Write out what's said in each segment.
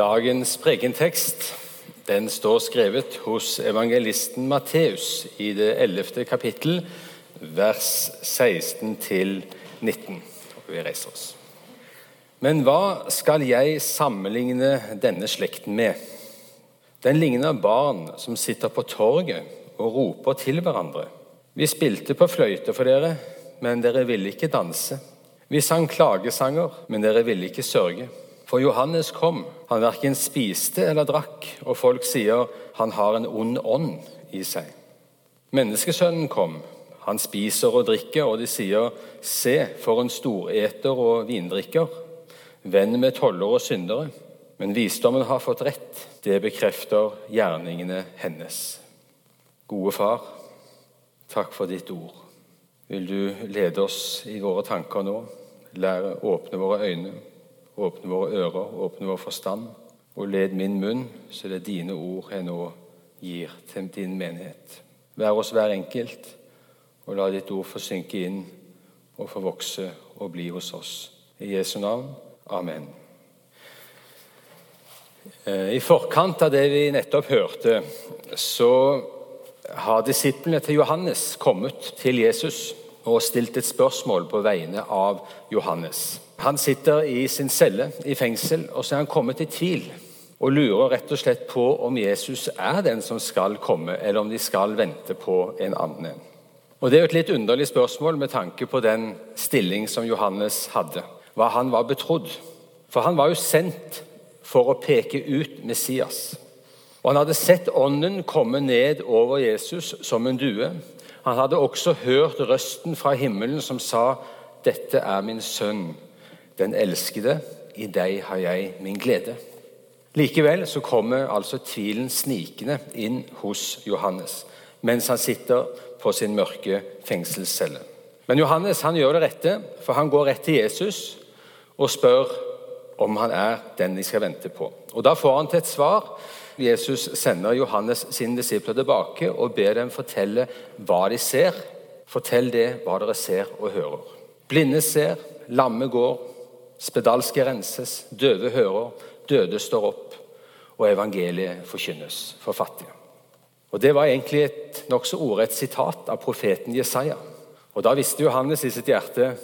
Dagens prekentekst den står skrevet hos evangelisten Matteus i det 11. kapittel, vers 16-19. Vi reiser oss. Men hva skal jeg sammenligne denne slekten med? Den ligner barn som sitter på torget og roper til hverandre. Vi spilte på fløyte for dere, men dere ville ikke danse. Vi sang klagesanger, men dere ville ikke sørge. For Johannes kom, han verken spiste eller drakk, og folk sier han har en ond ånd i seg. Menneskesønnen kom, han spiser og drikker, og de sier se, for en storeter og vindrikker, venn med toller og syndere. Men visdommen har fått rett, det bekrefter gjerningene hennes. Gode far, takk for ditt ord. Vil du lede oss i våre tanker nå? Lære, åpne våre øyne, åpne våre ører, åpne vår forstand. Og led min munn, så det er dine ord jeg nå gir til din menighet. Vær oss hver enkelt, og la ditt ord få synke inn og få vokse og bli hos oss. I Jesu navn. Amen. Eh, I forkant av det vi nettopp hørte, så har disiplene til Johannes kommet til Jesus og stilt et spørsmål på vegne av Johannes. Han sitter i sin celle i fengsel, og så er han kommet i tvil og lurer rett og slett på om Jesus er den som skal komme, eller om de skal vente på en annen. Og Det er jo et litt underlig spørsmål med tanke på den stilling som Johannes hadde. Hva han var betrodd. For han var jo sendt for å peke ut Messias. Og Han hadde sett Ånden komme ned over Jesus som en due. Han hadde også hørt røsten fra himmelen som sa, 'Dette er min sønn, den elskede. I deg har jeg min glede.' Likevel så kommer altså tvilen snikende inn hos Johannes mens han sitter på sin mørke fengselscelle. Men Johannes han gjør det rette, for han går rett til Jesus og spør om han er den de skal vente på. Og Da får han til et svar. Jesus sender Johannes sine disipler tilbake og ber dem fortelle hva de ser. Fortell det hva dere ser og hører. Blinde ser, lamme går, spedalske renses, døve hører, døde står opp, og evangeliet forkynnes for fattige. Og Det var egentlig et nokså ordrett sitat av profeten Jesaja. Og Da visste Johannes i sitt hjerte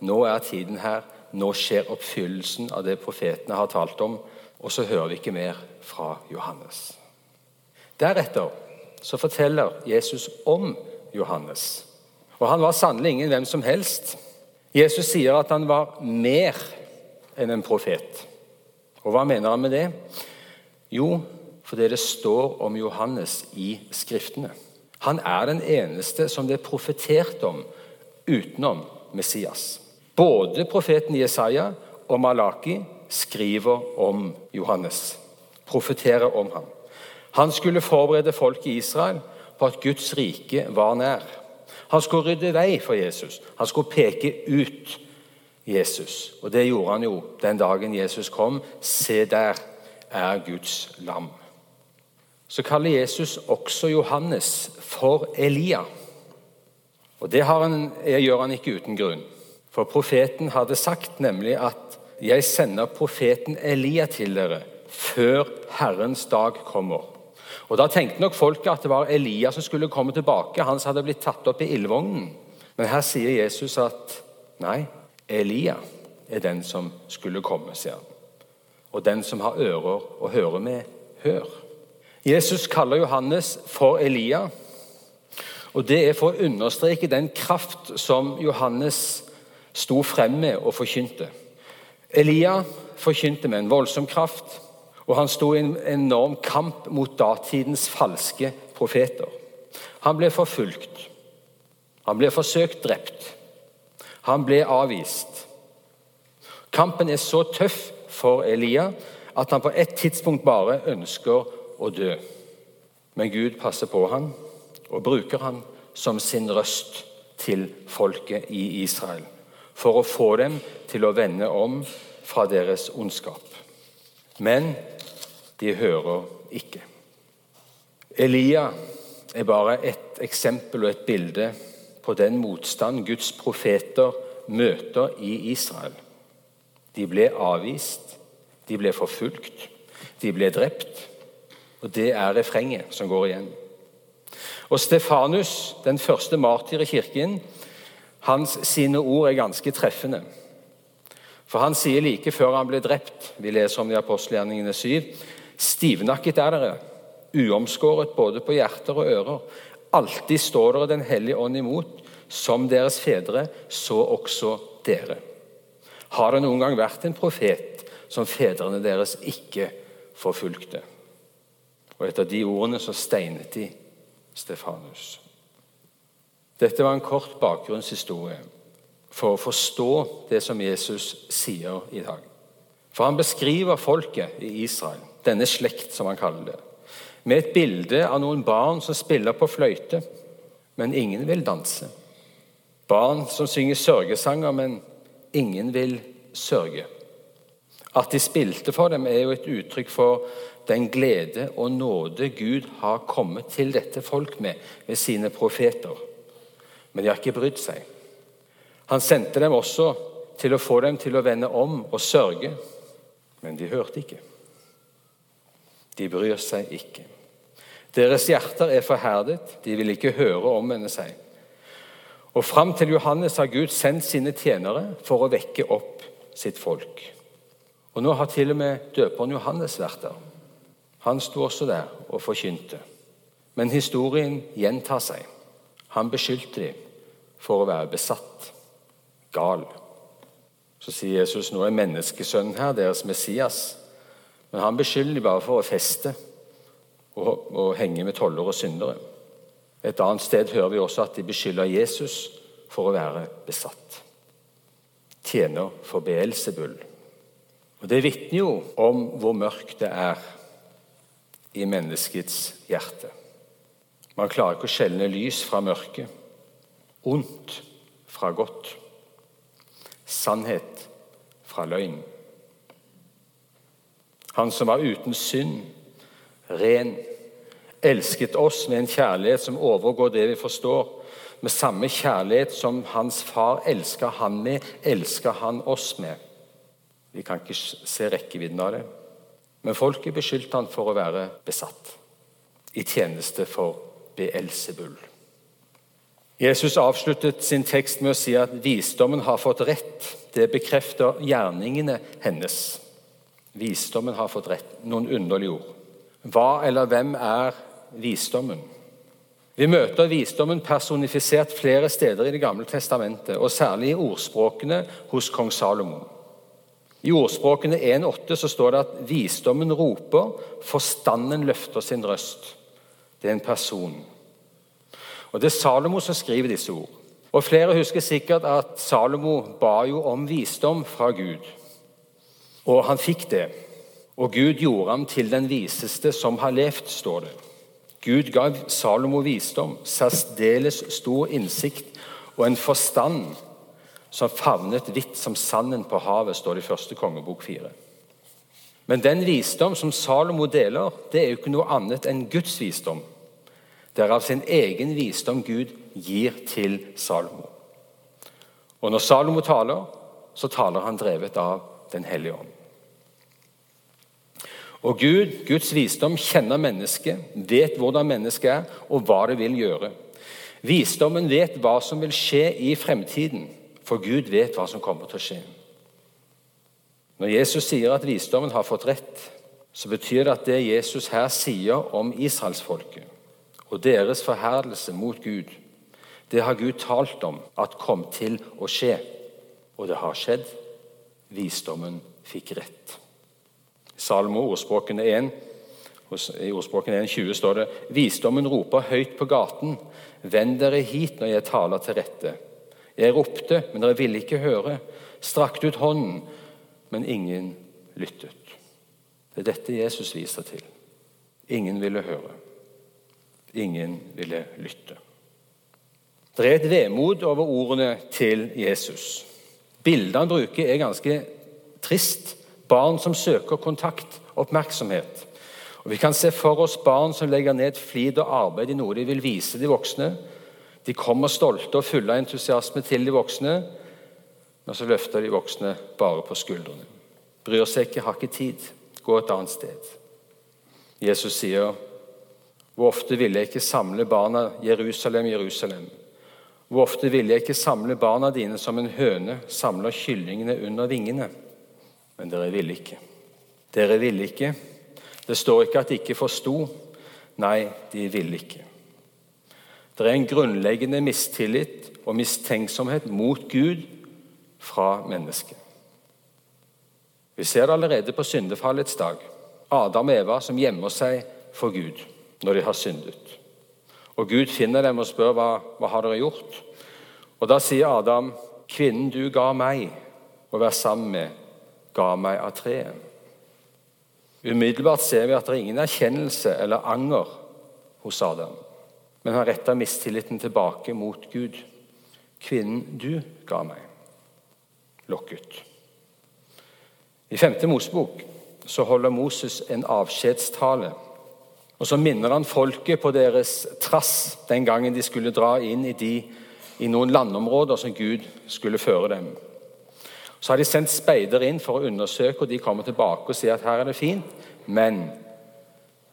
nå er tiden her nå skjer oppfyllelsen av det profetene har talt om, og så hører vi ikke mer fra Johannes. Deretter så forteller Jesus om Johannes. Og Han var sannelig ingen hvem som helst. Jesus sier at han var mer enn en profet. Og hva mener han med det? Jo, fordi det står om Johannes i Skriftene. Han er den eneste som det er profetert om utenom Messias. Både profeten Jesaja og Malaki skriver om Johannes, profeterer om ham. Han skulle forberede folk i Israel på at Guds rike var nær. Han skulle rydde vei for Jesus. Han skulle peke ut Jesus. Og det gjorde han jo den dagen Jesus kom. Se, der er Guds lam. Så kaller Jesus også Johannes for Elia. Og det han, gjør han ikke uten grunn. For profeten hadde sagt nemlig at 'jeg sender profeten Elia til dere før Herrens dag kommer'. Og Da tenkte nok folket at det var Elia som skulle komme tilbake, han som hadde blitt tatt opp i ildvognen. Men her sier Jesus at nei, Elia er den som skulle komme, sier han. Og den som har ører å høre med, hør. Jesus kaller Johannes for Elia. Og Det er for å understreke den kraft som Johannes sto frem med og forkynte. Elia forkynte med en voldsom kraft, og han sto i en enorm kamp mot datidens falske profeter. Han ble forfulgt. Han ble forsøkt drept. Han ble avvist. Kampen er så tøff for Elia at han på ett tidspunkt bare ønsker å dø. Men Gud passer på han og bruker han som sin røst til folket i Israel for å få dem til å vende om fra deres ondskap. Men de hører ikke. Elia er bare et eksempel og et bilde på den motstand Guds profeter møter i Israel. De ble avvist, de ble forfulgt. De ble drept. Og det er refrenget som går igjen. Og Stefanus, den første martyr i kirken, hans sine ord er ganske treffende. For han sier like før han ble drept, vi leser om det i apostelgjerningene 7, stivnakket er dere, uomskåret både på hjerter og ører. Alltid står dere Den hellige ånd imot, som deres fedre, så også dere. Har det noen gang vært en profet som fedrene deres ikke forfulgte? Og etter de ordene så steinet de Stefanus. Dette var en kort bakgrunnshistorie for å forstå det som Jesus sier i dag. For han beskriver folket i Israel, denne slekt, som han kaller det, med et bilde av noen barn som spiller på fløyte, men ingen vil danse. Barn som synger sørgesanger, men ingen vil sørge. At de spilte for dem, er jo et uttrykk for den glede og nåde Gud har kommet til dette folk med ved sine profeter. Men de har ikke brydd seg. Han sendte dem også til å få dem til å vende om og sørge, men de hørte ikke. De bryr seg ikke. Deres hjerter er forherdet, de vil ikke høre om omvende seg. Og Fram til Johannes har Gud sendt sine tjenere for å vekke opp sitt folk. Og Nå har til og med døperen Johannes vært der. Han sto også der og forkynte. Men historien gjentar seg. Han beskyldte dem for å være besatt, gal. Så sier Jesus nå er menneskesønnen her, deres Messias. Men han beskylder dem bare for å feste og, og henge med toller og syndere. Et annet sted hører vi også at de beskylder Jesus for å være besatt. Tjener for Beelzebul. Og Det vitner jo om hvor mørkt det er i menneskets hjerte. Man klarer ikke å skjelne lys fra mørke, ondt fra godt, sannhet fra løgn. Han som var uten synd, ren, elsket oss med en kjærlighet som overgår det vi forstår. Med samme kjærlighet som hans far elska han med, elska han oss med. Vi kan ikke se rekkevidden av det. Men folket beskyldte han for å være besatt, i tjeneste for Beelzebul. Jesus avsluttet sin tekst med å si at visdommen har fått rett. Det bekrefter gjerningene hennes. Visdommen har fått rett. Noen underlige ord. Hva eller hvem er visdommen? Vi møter visdommen personifisert flere steder i Det gamle testamentet, og særlig i ordspråkene hos kong Salomon. I ordspråkene 1,8 så står det at visdommen roper, forstanden løfter sin røst. Det er en person. Og Det er Salomo som skriver disse ord. Og Flere husker sikkert at Salomo ba jo om visdom fra Gud. Og han fikk det. Og Gud gjorde ham til den viseste som har levd, står det. Gud ga Salomo visdom, særdeles stor innsikt og en forstand som favnet hvitt som sanden på havet, står det i første kongebok 4. Men den visdom som Salomo deler, det er jo ikke noe annet enn Guds visdom. Det er av sin egen visdom Gud gir til Salomo. Og når Salomo taler, så taler han drevet av Den hellige ånd. Og Gud, Guds visdom, kjenner mennesket, vet hvordan mennesket er, og hva det vil gjøre. Visdommen vet hva som vil skje i fremtiden. For Gud vet hva som kommer til å skje. Når Jesus sier at visdommen har fått rett, så betyr det at det Jesus her sier om israelsfolket og deres forherdelse mot Gud, det har Gud talt om at kom til å skje. Og det har skjedd. Visdommen fikk rett. Salmo, ordspråkene 1, I ordspråkene 1,20 står det Visdommen roper høyt på gaten. Vend dere hit når jeg taler til rette. Jeg ropte, men dere ville ikke høre. Strakte ut hånden, men ingen lyttet. Det er dette Jesus viser til. Ingen ville høre. Ingen ville lytte. Det er et vemod over ordene til Jesus. Bildet han bruker, er ganske trist. Barn som søker kontakt, oppmerksomhet. Og Vi kan se for oss barn som legger ned flid og arbeid i noe de vil vise de voksne, de kommer stolte og fulle av entusiasme til de voksne, men så løfter de voksne bare på skuldrene. Bryr seg ikke, har ikke tid. Gå et annet sted. Jesus sier, 'Hvor ofte ville jeg ikke samle barna Jerusalem, Jerusalem?' 'Hvor ofte ville jeg ikke samle barna dine som en høne samler kyllingene under vingene?' Men dere ville ikke. Dere ville ikke. Det står ikke at de ikke forsto. Nei, de ville ikke. Det er en grunnleggende mistillit og mistenksomhet mot Gud fra mennesket. Vi ser det allerede på syndefallets dag. Adam og Eva som gjemmer seg for Gud når de har syndet. Og Gud finner dem og spør hva, hva har dere gjort. Og Da sier Adam, 'Kvinnen du ga meg å være sammen med, ga meg av treet.' Umiddelbart ser vi at det er ingen erkjennelse eller anger hos Adam, men han retter mistilliten tilbake mot Gud. 'Kvinnen du ga meg.' Lokket. I 5. Mosebok så holder Moses en avskjedstale. Og Så minner han folket på deres trass den gangen de skulle dra inn i, de, i noen landområder som Gud skulle føre dem. Så har de sendt speidere inn for å undersøke, og de kommer tilbake og sier at her er det fint, men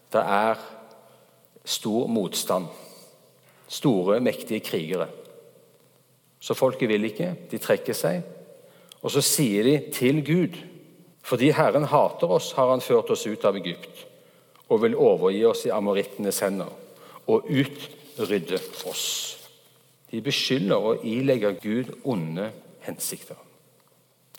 det er stor motstand. Store, mektige krigere. Så folket vil ikke. De trekker seg. Og så sier de til Gud fordi Herren hater oss, har han ført oss ut av Egypt og vil overgi oss i amorittenes hender og utrydde oss. De beskylder og ilegger Gud onde hensikter.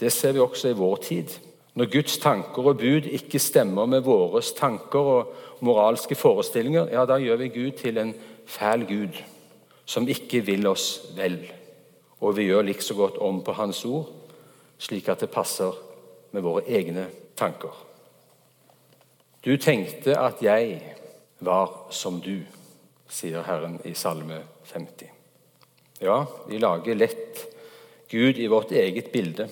Det ser vi også i vår tid. Når Guds tanker og bud ikke stemmer med våre tanker og moralske forestillinger, ja, da gjør vi Gud til en fæl Gud som ikke vil oss vel. Og vi gjør likså godt om på Hans ord, slik at det passer med våre egne tanker. Du tenkte at jeg var som du, sier Herren i Salme 50. Ja, vi lager lett Gud i vårt eget bilde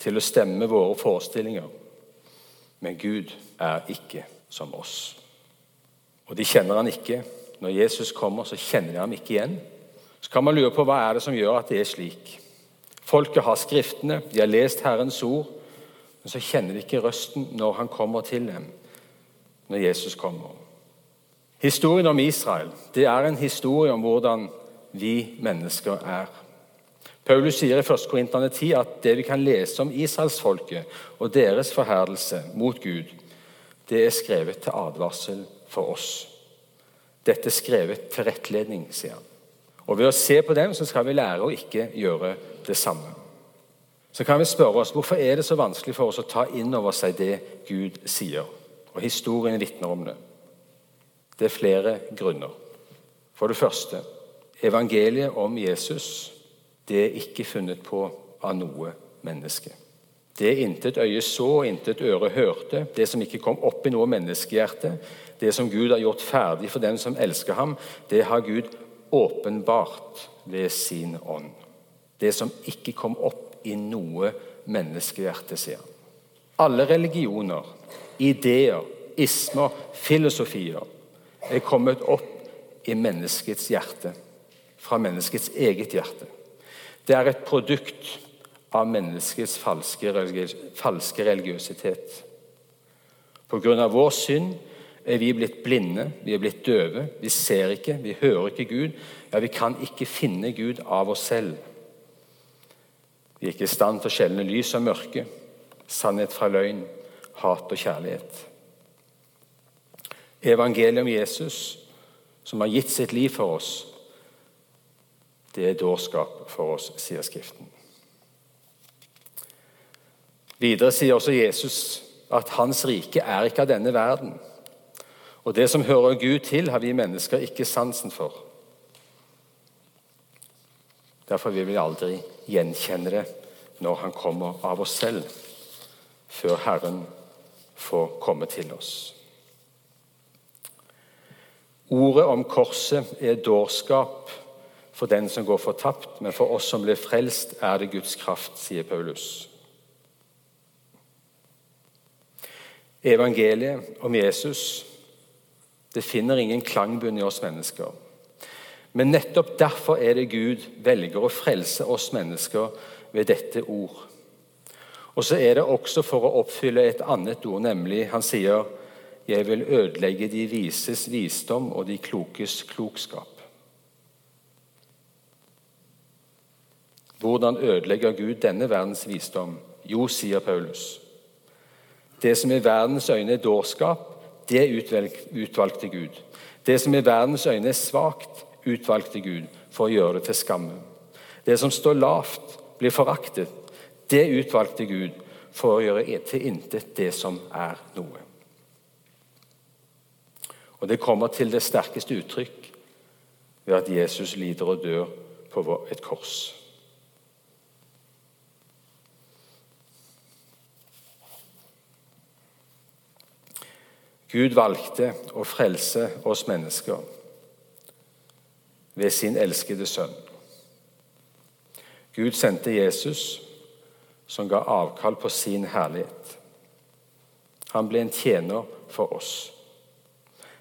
til å stemme våre forestillinger. Men Gud er ikke som oss. Og de kjenner han ikke. Når Jesus kommer, så kjenner de ham ikke igjen. Så kan man lure på hva er det som gjør at det er slik. Folket har Skriftene, de har lest Herrens ord, men så kjenner de ikke røsten når han kommer til dem, når Jesus kommer. Historien om Israel det er en historie om hvordan vi mennesker er. Paulus sier i 1. Korintene 10 at det vi kan lese om israelsfolket og deres forherdelse mot Gud, det er skrevet til advarsel for oss. Dette er skrevet til rettledning, sier han. Og Ved å se på dem så skal vi lære å ikke gjøre det samme. Så kan vi spørre oss hvorfor er det så vanskelig for oss å ta inn over seg det Gud sier. Og Historien vitner om det. Det er flere grunner. For det første evangeliet om Jesus det er ikke funnet på av noe menneske. Det intet øye så, intet øre hørte, det som ikke kom opp i noe menneskehjerte, det som Gud har gjort ferdig for dem som elsker ham, det har Gud åpenbart ved sin ånd. Det som ikke kom opp i noe menneskehjerte, sier han. Alle religioner, ideer, ismer, filosofier er kommet opp i menneskets hjerte, fra menneskets eget hjerte. Det er et produkt av menneskets falske, falske religiøsitet. Pga. vår synd er vi blitt blinde, vi er blitt døve. Vi ser ikke, vi hører ikke Gud. Ja, Vi kan ikke finne Gud av oss selv. Vi er ikke i stand til å skjelne lys og mørke, sannhet fra løgn, hat og kjærlighet. Evangeliet om Jesus, som har gitt sitt liv for oss, det er dårskap for oss, sier Skriften. Videre sier også Jesus at hans rike er ikke av denne verden. Og det som hører Gud til, har vi mennesker ikke sansen for. Derfor vil vi aldri gjenkjenne det når han kommer av oss selv, før Herren får komme til oss. Ordet om korset er dårskap for den som går fortapt, men for oss som blir frelst, er det Guds kraft, sier Paulus. Evangeliet om Jesus det finner ingen klangbunn i oss mennesker. Men nettopp derfor er det Gud velger å frelse oss mennesker ved dette ord. Og så er det også for å oppfylle et annet ord, nemlig han sier jeg vil ødelegge de vises visdom og de klokes klokskap. Hvordan ødelegger Gud denne verdens visdom? Jo, sier Paulus. Det som i verdens øyne er dårskap, det utvalgte Gud. Det som i verdens øyne er svakt, utvalgte Gud for å gjøre det til skamme. Det som står lavt, blir foraktet. Det utvalgte Gud for å gjøre til intet det som er noe. Og Det kommer til det sterkeste uttrykk ved at Jesus lider og dør på et kors. Gud valgte å frelse oss mennesker ved sin elskede sønn. Gud sendte Jesus, som ga avkall på sin herlighet. Han ble en tjener for oss.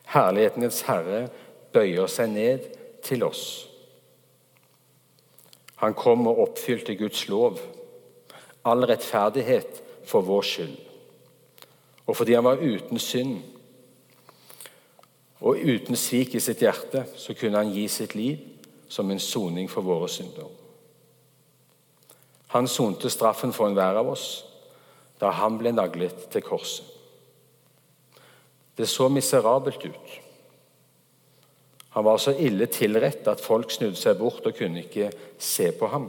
Herlighetens herre bøyer seg ned til oss. Han kom og oppfylte Guds lov, all rettferdighet for vår skyld. Og fordi han var uten synd og uten svik i sitt hjerte, så kunne han gi sitt liv som en soning for våre synder. Han sonte straffen for enhver av oss da han ble naglet til korset. Det så miserabelt ut. Han var så ille tilrett at folk snudde seg bort og kunne ikke se på ham.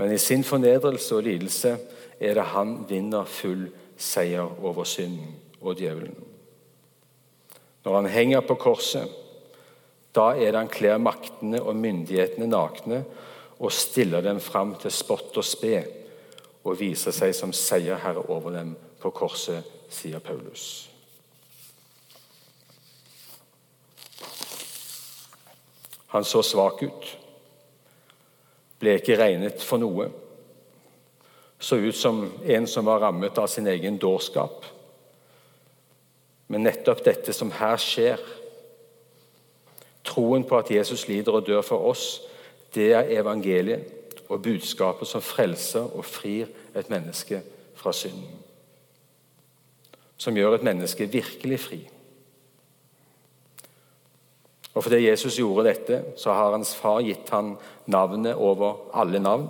Men i sin fornedrelse og lidelse er det han vinner full seier over synden og djevelen. Når han henger på korset, da er det han kler maktene og myndighetene nakne og stiller dem fram til spott og spe og viser seg som seierherre over dem på korset, sier Paulus. Han så svak ut, ble ikke regnet for noe. Så ut som en som var rammet av sin egen dårskap. Men nettopp dette som her skjer, troen på at Jesus lider og dør for oss, det er evangeliet og budskapet som frelser og frir et menneske fra synden. Som gjør et menneske virkelig fri. Og fordi Jesus gjorde dette, så har hans far gitt han navnet over alle navn.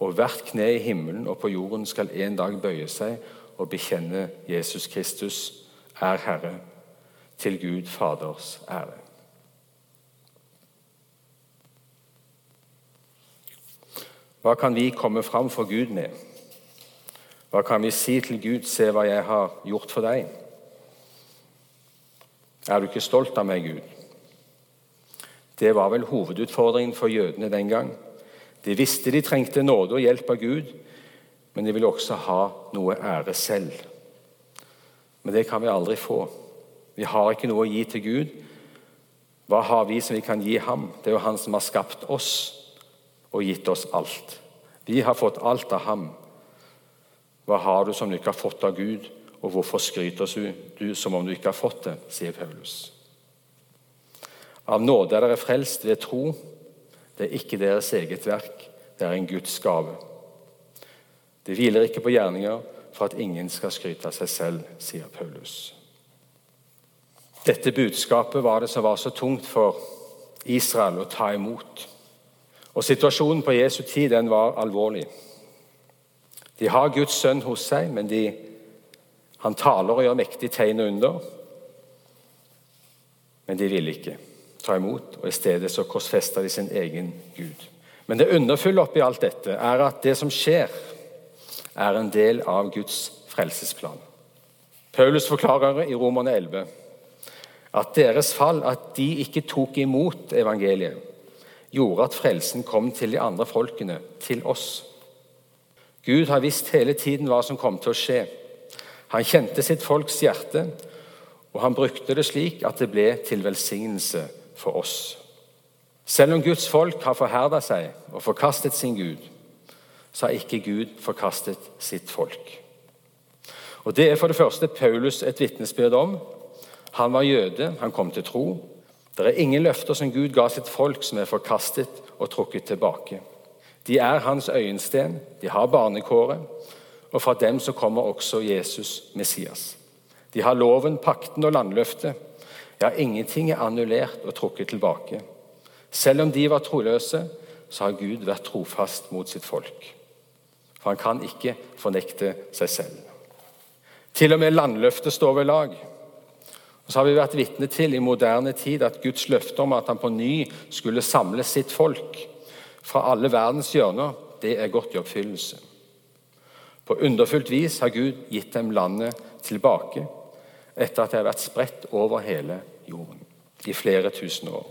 Og hvert kne i himmelen og på jorden skal en dag bøye seg og bekjenne Jesus Kristus er Herre, til Gud Faders ære. Hva kan vi komme fram for Gud med? Hva kan vi si til Gud 'Se hva jeg har gjort for deg'? Er du ikke stolt av meg, Gud? Det var vel hovedutfordringen for jødene den gang. De visste de trengte nåde og hjelp av Gud, men de ville også ha noe ære selv. Men det kan vi aldri få. Vi har ikke noe å gi til Gud. Hva har vi som vi kan gi ham? Det er jo han som har skapt oss og gitt oss alt. Vi har fått alt av ham. Hva har du som du ikke har fått av Gud, og hvorfor skryter du som om du ikke har fått det, sier Paulus. Av nåde er dere frelst ved tro. Det er ikke deres eget verk, det er en Guds gave. Det hviler ikke på gjerninger for at ingen skal skryte av seg selv, sier Paulus. Dette budskapet var det som var så tungt for Israel å ta imot. Og Situasjonen på Jesu tid den var alvorlig. De har Guds sønn hos seg, men de, han taler og gjør mektige tegn og under. Men de ville ikke ta imot, og i stedet så korsfesta de sin egen Gud. Men det underfulle oppi alt dette er at det som skjer, er en del av Guds frelsesplan. Paulus forklarer i Romerne 11 at deres fall, at de ikke tok imot evangeliet, gjorde at frelsen kom til de andre folkene, til oss. Gud har visst hele tiden hva som kom til å skje. Han kjente sitt folks hjerte, og han brukte det slik at det ble til velsignelse for oss. Selv om Guds folk har forherda seg og forkastet sin Gud, så har ikke Gud forkastet sitt folk. Og Det er for det første Paulus et vitnesbyrd om. Han var jøde, han kom til tro. Det er ingen løfter som Gud ga sitt folk som er forkastet og trukket tilbake. De er hans øyensten, de har barnekåret, og fra dem så kommer også Jesus Messias. De har loven, pakten og landløftet. Ja, ingenting er annullert og trukket tilbake. Selv om de var troløse, så har Gud vært trofast mot sitt folk. For han kan ikke fornekte seg selv. Til og med landløftet står ved lag. Og så har vi vært vitne til i moderne tid at Guds løfte om at han på ny skulle samle sitt folk fra alle verdens hjørner, det er gått i oppfyllelse. På underfullt vis har Gud gitt dem landet tilbake etter at det har vært spredt over hele jorden i flere tusen år.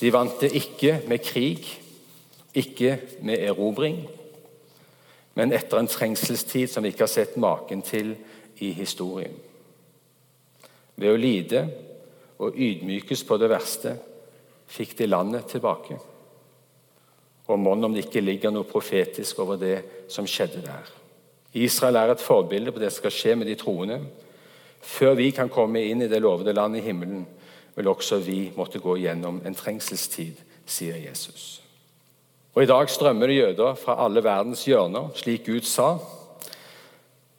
De vant det ikke med krig, ikke med erobring, men etter en trengselstid som vi ikke har sett maken til i historien. Ved å lide og ydmykes på det verste fikk de landet tilbake. Og mon om det ikke ligger noe profetisk over det som skjedde der. Israel er et forbilde på det som skal skje med de troende. Før vi kan komme inn i det lovede landet i himmelen, vil også vi måtte gå gjennom en trengselstid, sier Jesus. Og I dag strømmer det jøder fra alle verdens hjørner, slik Gud sa.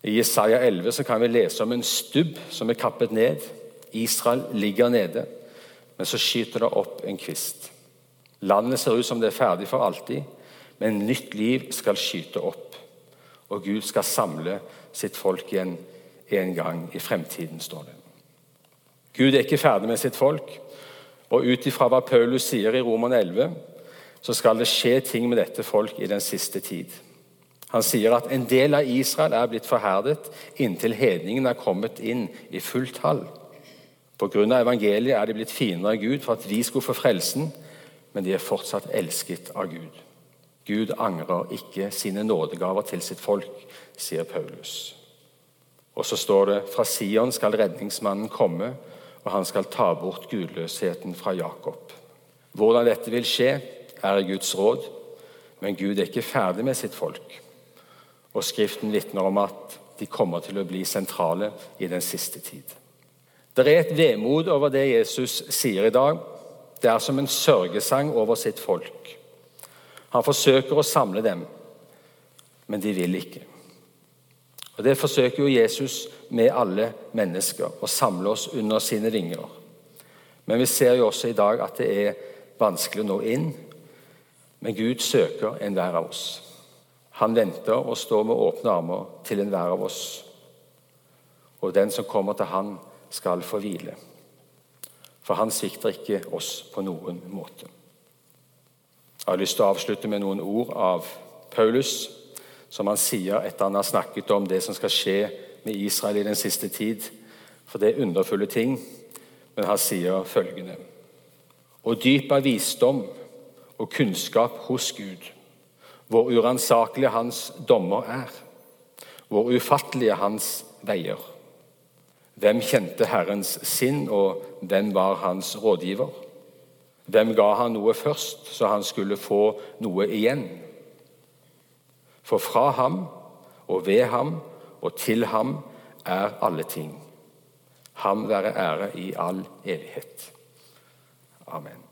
I Jesaja 11 så kan vi lese om en stubb som er kappet ned. Israel ligger nede, men så skyter det opp en kvist. Landet ser ut som det er ferdig for alltid, men nytt liv skal skyte opp. Og Gud skal samle sitt folk igjen en gang i fremtiden, står det. Gud er ikke ferdig med sitt folk, og ut ifra hva Paulus sier i Roman 11, så skal det skje ting med dette folk i den siste tid. Han sier at en del av Israel er blitt forherdet inntil hedningen er kommet inn i fullt tall. Pga. evangeliet er de blitt fiender av Gud for at vi skulle få frelsen, men de er fortsatt elsket av Gud. Gud angrer ikke sine nådegaver til sitt folk, sier Paulus. Og så står det fra Sion skal redningsmannen komme, og han skal ta bort gudløsheten fra Jakob. Hvordan dette vil skje, er i Guds råd, men Gud er ikke ferdig med sitt folk. Og Skriften vitner om at de kommer til å bli sentrale i den siste tid. Det er et vemod over det Jesus sier i dag. Det er som en sørgesang over sitt folk. Han forsøker å samle dem, men de vil ikke. Og Det forsøker jo Jesus med alle mennesker, å samle oss under sine vinger. Men vi ser jo også i dag at det er vanskelig å nå inn. Men Gud søker enhver av oss. Han venter og står med åpne armer til enhver av oss. Og den som kommer til Han, skal få hvile. For Han svikter ikke oss på noen måte. Jeg har lyst til å avslutte med noen ord av Paulus, som han sier etter han har snakket om det som skal skje med Israel i den siste tid. For det er underfulle ting, men han sier følgende Og dyp av visdom og kunnskap hos Gud, hvor uransakelige hans dommer er, hvor ufattelige hans veier. Hvem kjente Herrens sinn, og hvem var hans rådgiver? Hvem ga han noe først, så han skulle få noe igjen? For fra ham og ved ham og til ham er alle ting. Ham være ære i all evighet. Amen.